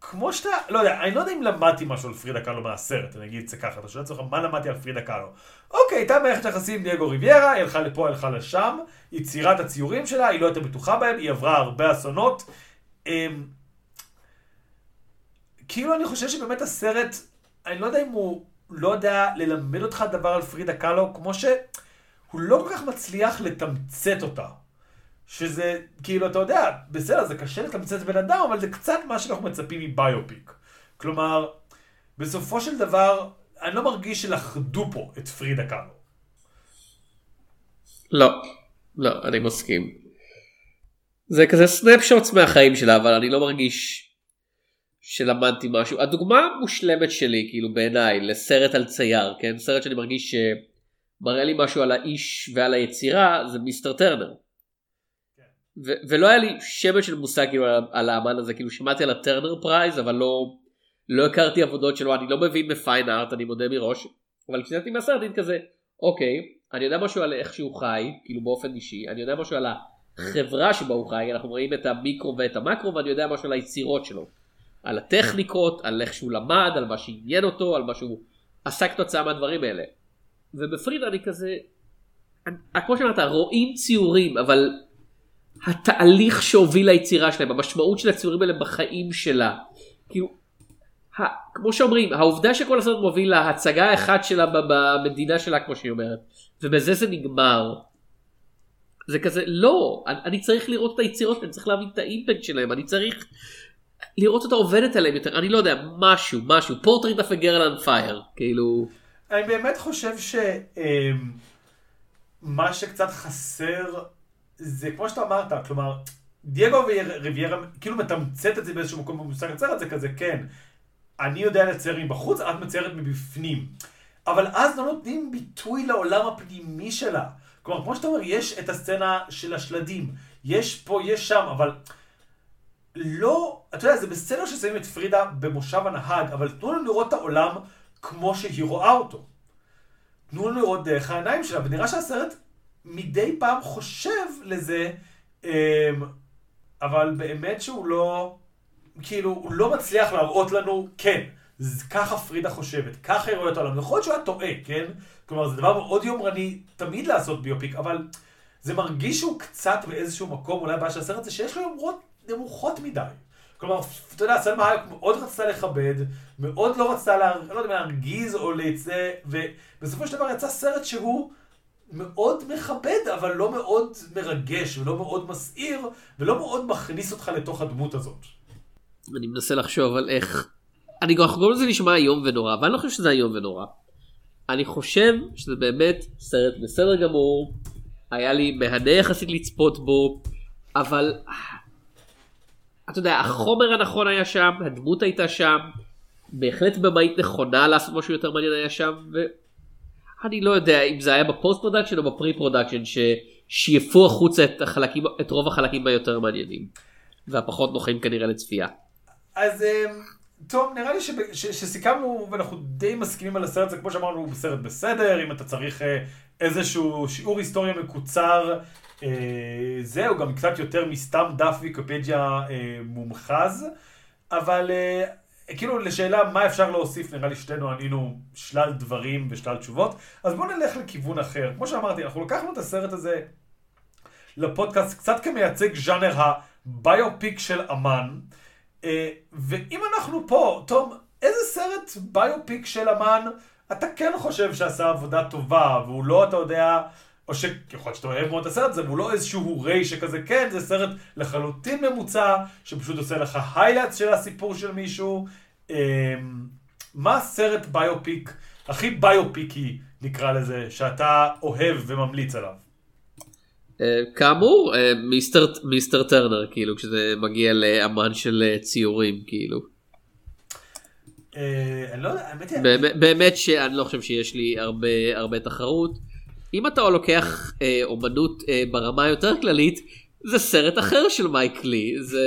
כמו שאתה, לא יודע, אני לא יודע אם למדתי משהו על פרידה קאלו מהסרט, אני אגיד את זה ככה, אתה שואל את עצמך מה למדתי על פרידה קאלו. אוקיי, הייתה מערכת יחסים עם דייגו ריביירה, היא הלכה לפה, הלכה לשם, יצירת הציורים שלה, היא לא הייתה בטוחה בהם, היא עברה הרבה אסונות. אמ, כאילו אני חושב שבאמת הסרט, אני לא יודע אם הוא לא יודע ללמד אותך דבר על פרידה קאלו, כמו שהוא לא כל כך מצליח לתמצת אותה. שזה, כאילו, אתה יודע, בסדר, זה קשה לתמצת בן אדם, אבל זה קצת מה שאנחנו מצפים מביופיק. כלומר, בסופו של דבר, אני לא מרגיש שלכדו פה את פרידה קאלו. לא, לא, אני מסכים. זה כזה סנפשוטס מהחיים שלה, אבל אני לא מרגיש שלמדתי משהו. הדוגמה המושלמת שלי, כאילו בעיניי, לסרט על צייר, כן? סרט שאני מרגיש שמראה לי משהו על האיש ועל היצירה, זה מיסטר טרנר. ו- ולא היה לי שמץ של מושג כאילו על, על האמן הזה, כאילו שמעתי על ה Turner Prize, אבל לא, לא הכרתי עבודות שלו, אני לא מבין ב fine art, אני מודה מראש, אבל כשיצאתי מהסרט הייתי כזה, אוקיי, אני יודע משהו על איך שהוא חי, כאילו באופן אישי, אני יודע משהו על החברה שבה הוא חי, אנחנו רואים את המיקרו ואת המקרו, ואני יודע משהו על היצירות שלו. על הטכניקות, על איך שהוא למד, על מה שעניין אותו, על מה שהוא עשה כתוצאה מהדברים האלה. ובפרידה אני כזה, אני, כמו שאמרת, רואים ציורים, אבל התהליך שהוביל ליצירה שלהם, המשמעות של הציורים האלה בחיים שלה, כאילו, ה, כמו שאומרים, העובדה שכל הסרט מוביל להצגה האחת שלה במדינה שלה, כמו שהיא אומרת, ובזה זה נגמר. זה כזה, לא, אני, אני צריך לראות את היצירות, אני צריך להבין את ה impact שלהם, אני צריך לראות אותה עובדת עליהם יותר, אני לא יודע, משהו, משהו, Portrait of a Girl on Fire, כאילו... אני באמת חושב שמה שקצת חסר זה כמו שאתה אמרת, כלומר, דייגו וריביירה כאילו מתמצת את זה באיזשהו מקום במושג יוצרת, זה כזה, כן, אני יודע לצייר מבחוץ, את מציירת מבפנים. אבל אז לא נותנים ביטוי לעולם הפנימי שלה. כלומר, כמו שאתה אומר, יש את הסצנה של השלדים, יש פה, יש שם, אבל לא, אתה יודע, זה בסדר ששמים את פרידה במושב הנהג, אבל תנו לנו לראות את העולם כמו שהיא רואה אותו. תנו לנו לראות דרך העיניים שלה, ונראה שהסרט מדי פעם חושב לזה, אמ, אבל באמת שהוא לא, כאילו, הוא לא מצליח להראות לנו, כן, ככה פרידה חושבת, ככה היא רואה את העולם. יכול להיות שהוא היה טועה, כן? כלומר, זה דבר מאוד יומרני תמיד לעשות ביופיק, אבל זה מרגיש שהוא קצת באיזשהו מקום, אולי הבעיה של הסרט זה שיש לו יומרות נמוכות מדי. כלומר, אתה יודע, סלמה הייק מאוד רצתה לכבד, מאוד לא רצתה, לה, לא יודע, להרגיז או לצא, ובסופו של דבר יצא סרט שהוא מאוד מכבד, אבל לא מאוד מרגש, ולא מאוד מסעיר, ולא מאוד מכניס אותך לתוך הדמות הזאת. אני מנסה לחשוב על איך... אני גם חושב שזה נשמע איום ונורא, אבל אני לא חושב שזה איום ונורא. אני חושב שזה באמת סרט בסדר גמור, היה לי מהנה יחסית לצפות בו, אבל אתה יודע, החומר הנכון היה שם, הדמות הייתה שם, בהחלט במאית נכונה לעשות משהו יותר מעניין היה שם, ואני לא יודע אם זה היה ב post production או ב pre production, ששייפו החוצה את, החלקים, את רוב החלקים היותר מעניינים, והפחות נוחים כנראה לצפייה. אז אמ, טוב, נראה לי שסיכמנו ואנחנו די מסכימים על הסרט הזה, כמו שאמרנו, הוא סרט בסדר, אם אתה צריך אה, איזשהו שיעור היסטוריה מקוצר. אה, זהו, גם קצת יותר מסתם דף ויקיפדיה אה, מומחז, אבל כאילו לשאלה מה אפשר להוסיף, נראה לי שתינו ענינו שלל דברים ושלל תשובות, אז בואו נלך לכיוון אחר. כמו שאמרתי, אנחנו לקחנו את הסרט הזה לפודקאסט קצת כמייצג ז'אנר הביופיק של אמן, אה, ואם אנחנו פה, תום, איזה סרט ביופיק של אמן אתה כן חושב שעשה עבודה טובה, והוא לא, אתה יודע, או להיות שאתה אוהב מאוד את הסרט הזה, והוא לא איזשהו ריי שכזה, כן, זה סרט לחלוטין ממוצע, שפשוט עושה לך highlights של הסיפור של מישהו. אמ, מה הסרט biopic, הכי ביופיקי, נקרא לזה, שאתה אוהב וממליץ עליו? אה, כאמור, אה, Mr., Mr. Turner, כאילו, כשזה מגיע לאמן של אה, ציורים, כאילו. אני לא יודע, האמת היא... באמת שאני לא חושב שיש לי הרבה, הרבה תחרות. אם אתה לוקח אה, אומנות אה, ברמה יותר כללית, זה סרט אחר של מייק לי, זה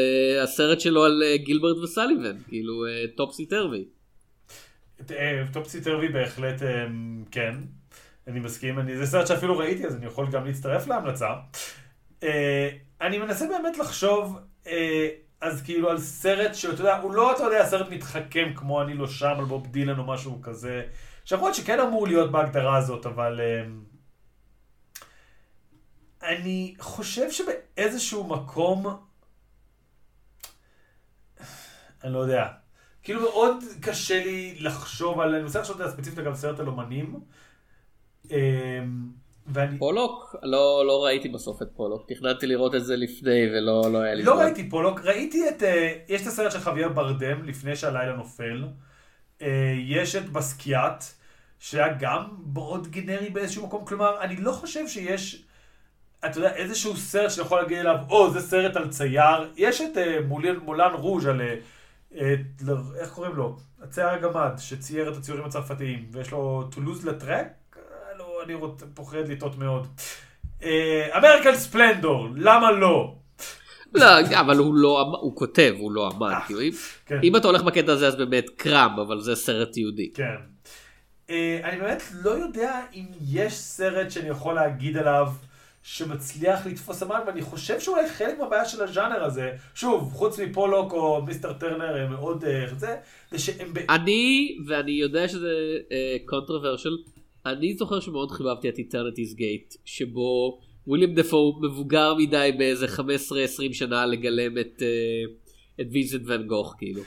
הסרט שלו על אה, גילברד וסליבן, כאילו אה, טופסי טרווי. אה, טופסי טרווי בהחלט אה, כן, אני מסכים, אני, זה סרט שאפילו ראיתי אז אני יכול גם להצטרף להמלצה. אה, אני מנסה באמת לחשוב, אה, אז כאילו על סרט שאתה יודע, הוא לא, אתה יודע, סרט מתחכם כמו אני לא שם על בוב דילן או משהו כזה, שיכול להיות שכן אמור להיות בהגדרה הזאת, אבל... אה, אני חושב שבאיזשהו מקום, אני לא יודע, כאילו מאוד קשה לי לחשוב על, אני רוצה לחשוב על ספציפית אגב סרט על אומנים. אמ, ואני... פולוק? לא, לא ראיתי בסוף את פולוק, תכננתי לראות את זה לפני ולא לא היה לי... לא ראיתי פולוק, ראיתי את, אה, יש את הסרט של חוויאר ברדם לפני שהלילה נופל, אה, יש את בסקיאט, שהיה גם מאוד גנרי באיזשהו מקום, כלומר, אני לא חושב שיש... אתה יודע, איזשהו סרט שאתה יכול להגיד אליו, או, זה סרט על צייר. יש את uh, Moulin, Moulin Rouge על, uh, איך קוראים לו? הצייר הגמד, שצייר את הציורים הצרפתיים, ויש לו טולוז לטרק? לא, אני רוצ... פוחד לטעות מאוד. אמריקל ספלנדור, למה לא? לא, אבל הוא לא, הוא כותב, הוא לא אמן. כאילו, כן. אם אתה הולך בקטע הזה אז באמת קראם, אבל זה סרט יהודי. כן. אני באמת לא יודע אם יש סרט שאני יכול להגיד עליו. שמצליח לתפוס אמן, ואני חושב שאולי חלק מהבעיה של הז'אנר הזה, שוב, חוץ מפולוק או מיסטר טרנר, הם מאוד, אה, זה, זה שהם... אני, ואני יודע שזה controversial, uh, אני זוכר שמאוד חיבבתי את Eternity's Gate, שבו וויליאם דפו מבוגר מדי באיזה 15-20 שנה לגלם את, uh, את וינסנט ון גוך, כאילו.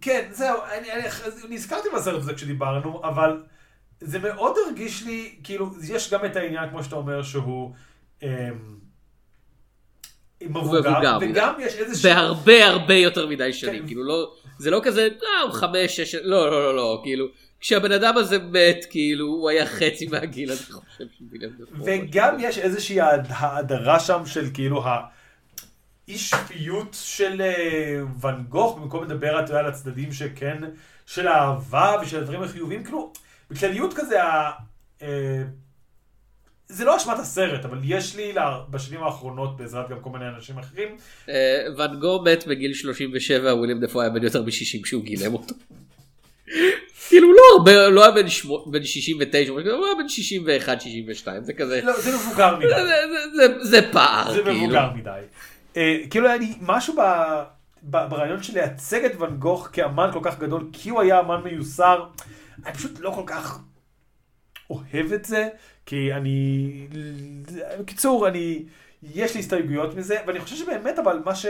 כן, זהו, אני, אני, אני נזכרתי בסרט הזה כשדיברנו, אבל זה מאוד הרגיש לי, כאילו, יש גם את העניין, כמו שאתה אומר, שהוא... אמ, מבוגר, וגם יש איזה שיר... בהרבה הרבה יותר מדי שנים, כן. כאילו לא, זה לא כזה, אה, הוא חמש, שש, לא, לא, לא, לא, כאילו, כשהבן אדם הזה מת, כאילו, הוא היה חצי מהגיל, אני חושב שוויליאם. וגם יש איזושהי האדרה שם של כאילו האי שפיות של אה, ואן גוך, במקום לדבר, אתה יודע, על הצדדים שכן, של האהבה ושל הדברים החיובים, כאילו, בכלליות כזה, אה, זה לא אשמת הסרט, אבל יש לי בשנים האחרונות, בעזרת גם כל מיני אנשים אחרים. אה, ואן גו מת בגיל 37, וויליאם דפו היה בן יותר מ-60 כשהוא גילם אותו. כאילו לא הרבה, לא היה בן 69, הוא היה בן 61, 62, זה כזה. לא, זה מבוגר מדי. זה פער. זה כאילו. מבוגר מדי. אה, כאילו היה לי משהו ברעיון של לייצג את ואן גוך כאמן כל כך גדול, כי הוא היה אמן מיוסר, אני פשוט לא כל כך אוהב את זה. כי אני... בקיצור, אני... יש לי הסתייגויות מזה, ואני חושב שבאמת אבל מה ש...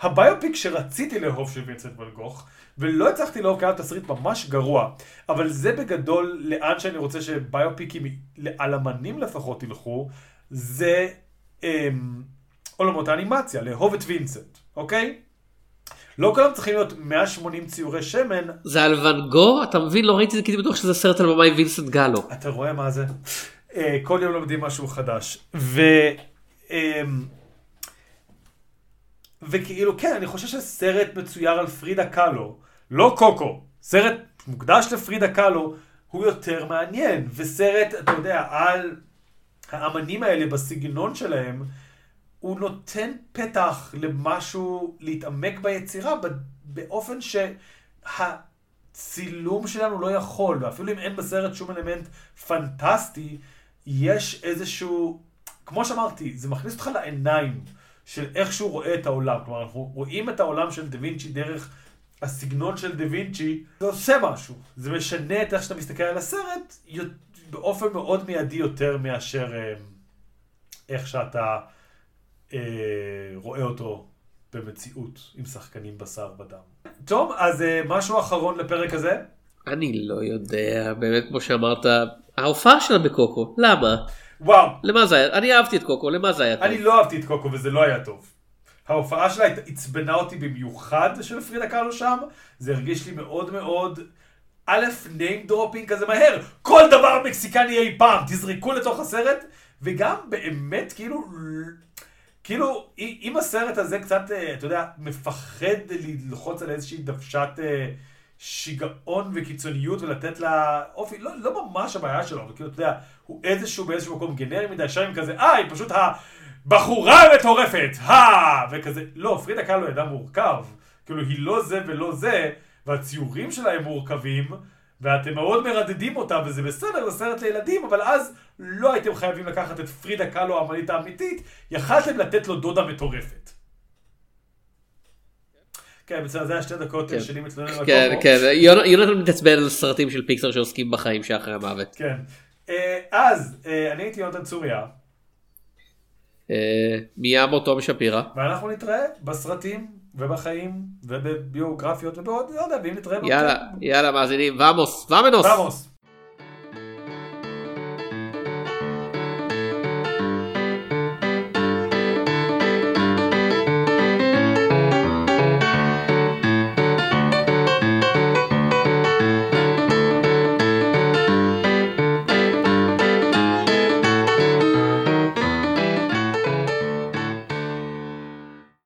הביופיק שרציתי לאהוב של וינסנט ואן גוך, ולא הצלחתי לאהוב כי תסריט ממש גרוע, אבל זה בגדול לאן שאני רוצה שביופיקים, על אמנים לפחות ילכו, זה אמ, עולמות האנימציה, לאהוב את וינסנט, אוקיי? לא כולם צריכים להיות 180 ציורי שמן. זה על ואן גו? אתה מבין? לא ראיתי את זה כי אני בטוח שזה סרט על במאי וינסנט גלו. אתה רואה מה זה? אה, כל יום לומדים משהו חדש. ו... אמ, וכאילו כן, אני חושב שסרט מצויר על פרידה קאלו, לא קוקו, סרט מוקדש לפרידה קאלו, הוא יותר מעניין. וסרט, אתה יודע, על האמנים האלה בסגנון שלהם, הוא נותן פתח למשהו, להתעמק ביצירה באופן שהצילום שלנו לא יכול, ואפילו אם אין בסרט שום אלמנט פנטסטי, יש איזשהו, כמו שאמרתי, זה מכניס אותך לעיניים של איך שהוא רואה את העולם. כלומר, אנחנו רואים את העולם של דה וינצ'י דרך הסגנון של דה וינצ'י, זה עושה משהו. זה משנה את איך שאתה מסתכל על הסרט באופן מאוד מיידי יותר מאשר אה, איך שאתה רואה אותו במציאות עם שחקנים בשר ודם. טוב, אז אה, משהו אחרון לפרק הזה? אני לא יודע, באמת כמו שאמרת, ההופעה שלה בקוקו, למה? וואו. למה זה היה? אני אהבתי את קוקו, למה זה היה טוב? אני לא אהבתי את קוקו וזה לא היה טוב. ההופעה שלה עצבנה אותי במיוחד של פרידה קרלו שם, זה הרגיש לי מאוד מאוד, א', name dropping כזה מהר, כל דבר מקסיקני אי פעם, תזרקו לתוך הסרט, וגם באמת כאילו, כאילו, אם הסרט הזה קצת, אה, אתה יודע, מפחד ללחוץ על איזושהי דוושת אה, שיגעון וקיצוניות ולתת לה אופי, לא, לא ממש הבעיה שלו, אבל כאילו, אתה יודע, הוא איזשהו באיזשהו מקום גנרי מדי, שם כזה, אה, היא פשוט הבחורה המטורפת, הא, וכזה, לא, פרידה קלו ידע מורכב, כאילו, היא לא זה ולא זה, והציורים שלה הם מורכבים, ואתם מאוד מרדדים אותה, וזה בסדר, זה סרט לילדים, אבל אז לא הייתם חייבים לקחת את פרידה קלו האמנית האמיתית, יכלתם לתת לו דודה מטורפת. כן, בסדר, זה היה שתי דקות כן. שלי מתלונן על כן. כן, יונ- יונתן מתעצבן על סרטים של פיקסר שעוסקים בחיים שאחרי המוות. כן. אה, אז, אה, אני הייתי יונתן צוריה, אה, מיאמו תום שפירא. ואנחנו נתראה בסרטים ובחיים ובביוגרפיות ובעוד, לא יודע, ואם נתראה... יאללה, יאללה מאזינים, ועמוס, ועמנוס. ועמוס.